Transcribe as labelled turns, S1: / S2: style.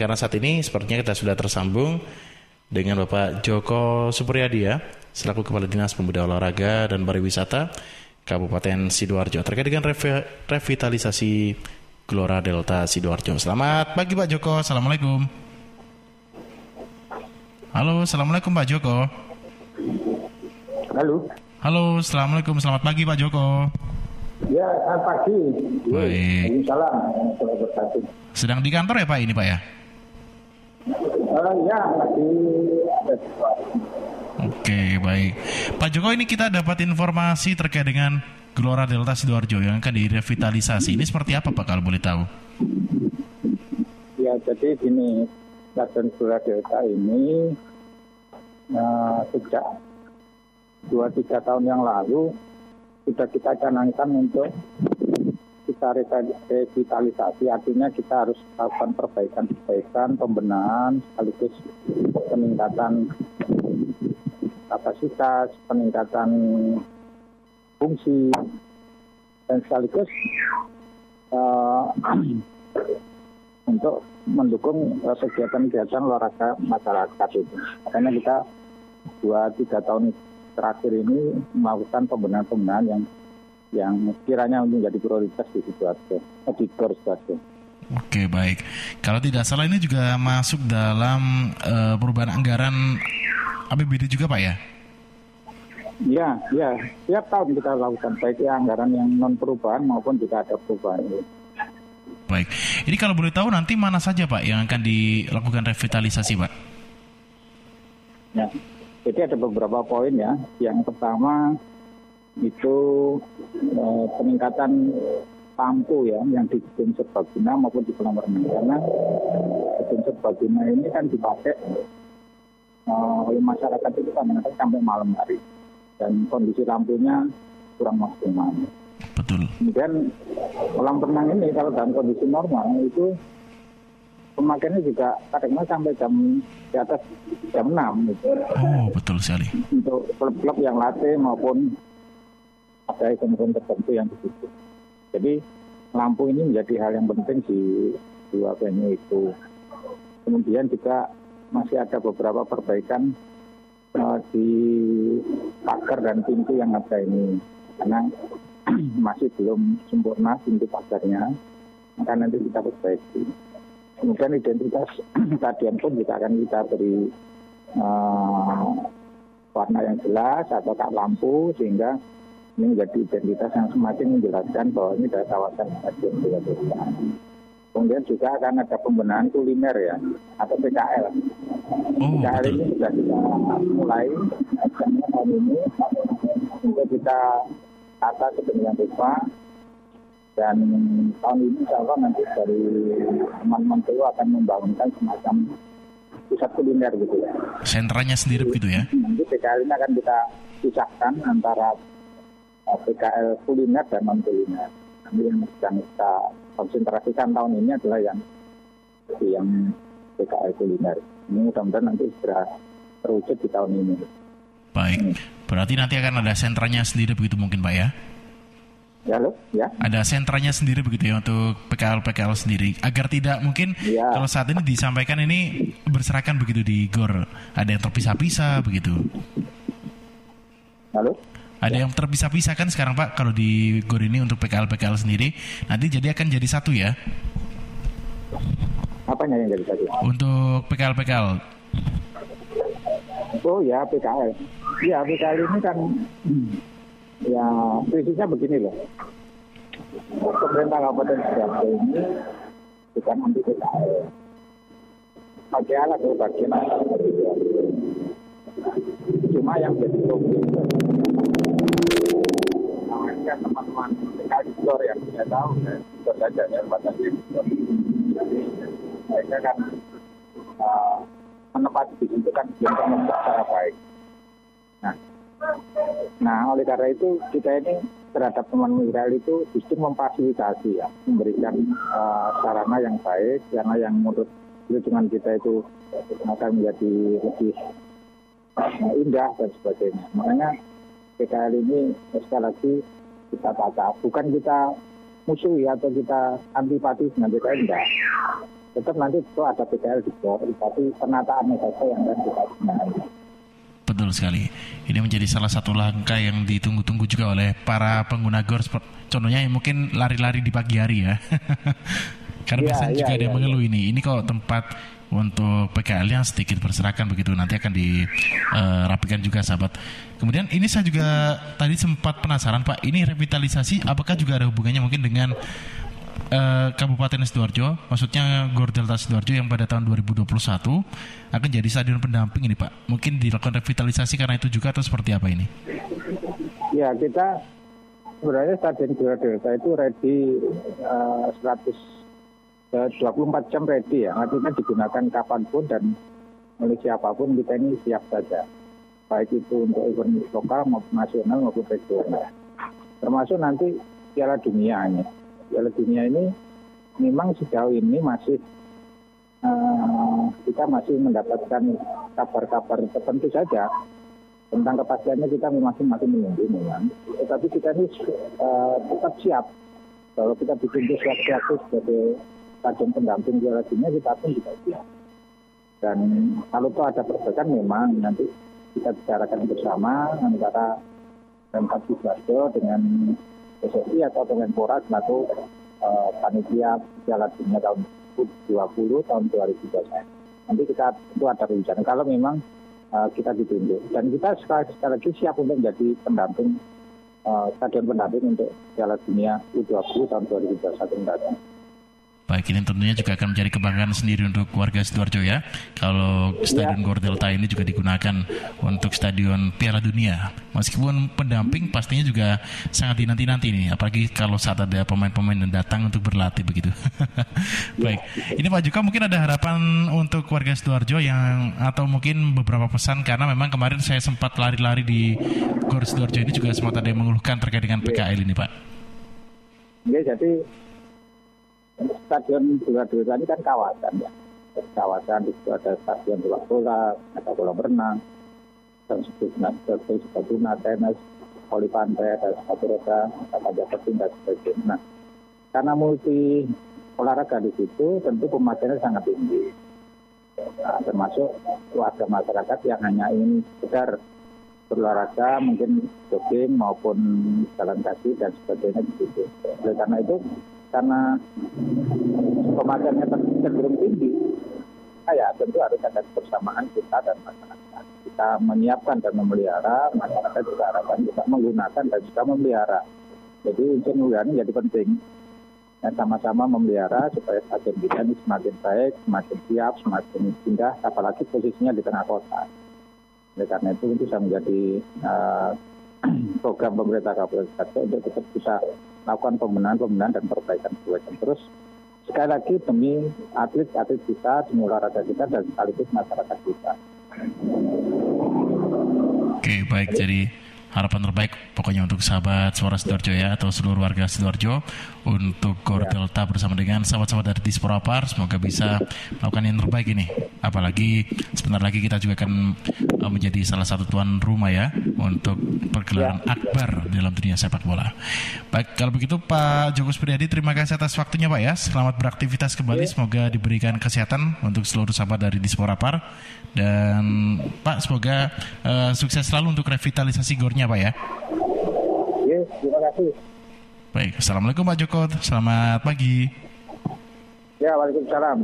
S1: Karena saat ini sepertinya kita sudah tersambung dengan Bapak Joko Supriyadi ya, selaku Kepala Dinas Pemuda Olahraga dan Pariwisata Kabupaten Sidoarjo terkait dengan revi revitalisasi Gelora Delta Sidoarjo. Selamat pagi Pak Joko, Assalamualaikum. Halo, Assalamualaikum Pak Joko.
S2: Halo.
S1: Halo, Assalamualaikum, selamat pagi Pak Joko.
S2: Ya, selamat pagi.
S1: Baik.
S2: Salam.
S1: Sedang di kantor ya Pak ini Pak ya?
S2: Lagi ada
S1: Oke, baik. Pak Joko, ini kita dapat informasi terkait dengan Gelora Delta Sidoarjo yang akan direvitalisasi. Ini seperti apa Pak kalau boleh tahu?
S2: Ya, jadi gini, Stadion Gelora Delta ini uh, sejak dua tiga tahun yang lalu sudah kita canangkan untuk kita revitalisasi artinya kita harus lakukan perbaikan-perbaikan, pembenahan sekaligus peningkatan kapasitas, peningkatan fungsi dan sekaligus uh, untuk mendukung uh, kegiatan-kegiatan olahraga masyarakat itu. Makanya kita dua tiga tahun terakhir ini melakukan pembenahan-pembenahan yang yang kiranya menjadi prioritas di sidoarjo, eh, di Gor sidoarjo.
S1: Oke baik. Kalau tidak salah ini juga masuk dalam uh, perubahan anggaran APBD juga Pak ya?
S2: Ya, ya. Tiap tahun kita lakukan baik ya anggaran yang non perubahan maupun juga ada perubahan.
S1: Baik. Ini kalau boleh tahu nanti mana saja Pak yang akan dilakukan revitalisasi Pak?
S2: Ya. Jadi ada beberapa poin ya. Yang pertama itu eh, peningkatan lampu ya yang di gedung serbaguna maupun di kolam renang karena gedung serbaguna ini kan dipakai uh, oleh masyarakat itu kan sampai malam hari dan kondisi lampunya kurang maksimal.
S1: Betul.
S2: Kemudian kolam renang ini kalau dalam kondisi normal itu pemakaiannya juga kadang-kadang sampai jam di atas jam 6 gitu.
S1: Oh, betul sekali.
S2: Untuk klub-klub yang latih maupun ada event-event tertentu yang di situ. Jadi lampu ini menjadi hal yang penting di dua venue itu. Kemudian juga masih ada beberapa perbaikan uh, di pagar dan pintu yang ada ini karena masih belum sempurna pintu pagarnya maka nanti kita perbaiki kemudian identitas stadion pun juga akan kita beri uh, warna yang jelas atau tak lampu sehingga menjadi identitas yang semakin menjelaskan bahwa ini adalah kawasan stadion Desa. Kemudian juga akan ada pembenahan kuliner ya atau PKL.
S1: Oh,
S2: PKL
S1: betul.
S2: ini sudah kita mulai acaranya tahun ini untuk kita tata sedemikian rupa dan tahun ini insya Allah nanti dari teman-teman itu akan membangunkan semacam pusat kuliner gitu ya.
S1: Sentranya sendiri begitu ya?
S2: Nanti PKL ini akan kita pisahkan antara PKL kuliner dan non kuliner. Nanti yang sedang kita konsentrasikan tahun ini adalah yang yang PKL kuliner. Ini mudah-mudahan nanti segera terwujud di tahun ini.
S1: Baik. Berarti nanti akan ada sentranya sendiri begitu mungkin Pak ya?
S2: Ya loh, ya.
S1: Ada sentranya sendiri begitu ya untuk PKL-PKL sendiri agar tidak mungkin
S2: Ya.
S1: kalau saat ini disampaikan ini berserakan begitu di GOR. Ada yang terpisah-pisah begitu.
S2: Halo?
S1: Ada yang terpisah-pisah kan sekarang Pak kalau di GOR ini untuk PKL-PKL sendiri nanti jadi akan jadi satu ya
S2: Apanya yang jadi tadi?
S1: untuk PKL-PKL.
S2: Oh ya PKL. Ya PKL ini kan ya prinsipnya begini loh. Pemerintah Kabupaten Sidoarjo ini bukan anti PKL. Adalah bagian dari Sidoarjo. Cuma yang jadi problem namanya teman-teman Sidoarjo yang tidak tahu ya, itu saja ya Sidoarjo. Jadi mereka kan uh, menempati di situ kan belum terbentuk secara baik. Nah, nah oleh karena itu kita ini terhadap teman Israel itu justru memfasilitasi ya, memberikan uh, sarana yang baik, sarana yang menurut lingkungan kita itu akan menjadi lebih indah dan sebagainya. Makanya PKL ini sekali lagi kita tata, bukan kita musuhi atau kita antipati dengan PKL enggak. tetap nanti itu ada PKL di bawah, tapi penataannya saja yang akan kita gunakan.
S1: Betul sekali. Ini menjadi salah satu langkah yang ditunggu-tunggu juga oleh para pengguna GOR. Contohnya yang mungkin lari-lari di pagi hari ya. Karena ya, biasanya ya, juga ya, ada yang iya. mengeluh ini. Ini kok tempat untuk PKL-nya sedikit berserakan begitu nanti akan dirapikan uh, juga sahabat. Kemudian ini saya juga tadi sempat penasaran Pak, ini revitalisasi apakah juga ada hubungannya mungkin dengan uh, Kabupaten Sidoarjo, maksudnya Gor Delta Sidoarjo yang pada tahun 2021 akan jadi stadion pendamping ini Pak. Mungkin dilakukan revitalisasi karena itu juga atau seperti apa ini?
S2: Ya kita sebenarnya stadion Gor Delta itu ready uh, 100 24 jam ready ya, artinya digunakan kapan pun dan oleh siapa pun kita ini siap saja. Baik itu untuk event lokal maupun nasional maupun regional. Termasuk nanti Piala Dunia ini. Piala Dunia ini memang sejauh ini masih uh, kita masih mendapatkan kabar-kabar tertentu saja tentang kepastiannya kita masih masih menunggu memang. Tetapi kita ini uh, tetap siap kalau kita bikin sesuatu sebagai stadion pendamping Piala Dunia kita pun juga siap. Dan kalau itu ada perbaikan memang nanti kita bicarakan bersama antara Pemkab Sidoarjo dengan PSSI atau dengan selaku uh, panitia Piala Dunia tahun 2020 tahun 2021. Nanti kita itu ada rencana kalau memang uh, kita ditunjuk dan kita sekali, sekali lagi siap untuk menjadi pendamping uh, stadion pendamping untuk Piala Dunia U20 tahun 2021 mendatang.
S1: Baik, ini tentunya juga akan menjadi kebanggaan sendiri untuk warga Sidoarjo ya. Kalau Stadion ya. Gor Delta ini juga digunakan untuk Stadion Piala Dunia. Meskipun pendamping pastinya juga sangat dinanti-nanti nih. Apalagi kalau saat ada pemain-pemain yang datang untuk berlatih begitu. Baik, ini Pak Juka mungkin ada harapan untuk warga Sidoarjo yang atau mungkin beberapa pesan karena memang kemarin saya sempat lari-lari di Gor Sidoarjo ini juga sempat ada yang mengeluhkan terkait dengan PKL ini Pak.
S2: Ya, jadi stadion Dua Desa ini kan kawasan ya. Kawasan di situ ada stadion sepak bola, ada kolam renang, dan seperti sepatuna, tenis, voli pantai, ada sepatu roda, ada panjat tebing dan sebagainya. Nah, karena multi olahraga di situ, tentu pemakaiannya sangat tinggi. Nah, termasuk warga masyarakat yang hanya ingin sekedar berolahraga, mungkin jogging maupun jalan kaki dan sebagainya di situ. Oleh karena itu, karena pemakaiannya cenderung tinggi, ya tentu harus ada kebersamaan kita dan masyarakat. Kita menyiapkan dan memelihara, masyarakat juga harapan kita menggunakan dan juga memelihara. Jadi unsur ini jadi penting. Dan sama-sama memelihara supaya stadion kita ini semakin baik, semakin siap, semakin indah, apalagi posisinya di tengah kota. Oleh karena itu bisa menjadi uh, program pemerintah Kabupaten untuk tetap bisa melakukan pembenahan-pembenahan dan perbaikan-perbaikan terus sekali lagi demi atlet-atlet kita, demi olahraga kita dan sekaligus masyarakat kita.
S1: Oke, baik. Jadi harapan terbaik pokoknya untuk sahabat suara Sidoarjo ya atau seluruh warga Sidoarjo untuk Gor ya. Delta bersama dengan sahabat-sahabat dari Dispora Par semoga bisa melakukan yang terbaik ini apalagi sebentar lagi kita juga akan uh, menjadi salah satu tuan rumah ya untuk pergelaran ya. akbar dalam dunia sepak bola baik kalau begitu Pak Joko Supriyadi terima kasih atas waktunya Pak ya selamat beraktivitas kembali ya. semoga diberikan kesehatan untuk seluruh sahabat dari Dispora Par dan Pak semoga uh, sukses selalu untuk revitalisasi gornya Pak ya.
S2: Yes, terima kasih.
S1: Baik, Assalamualaikum Pak Joko, selamat pagi.
S2: Ya, Waalaikumsalam.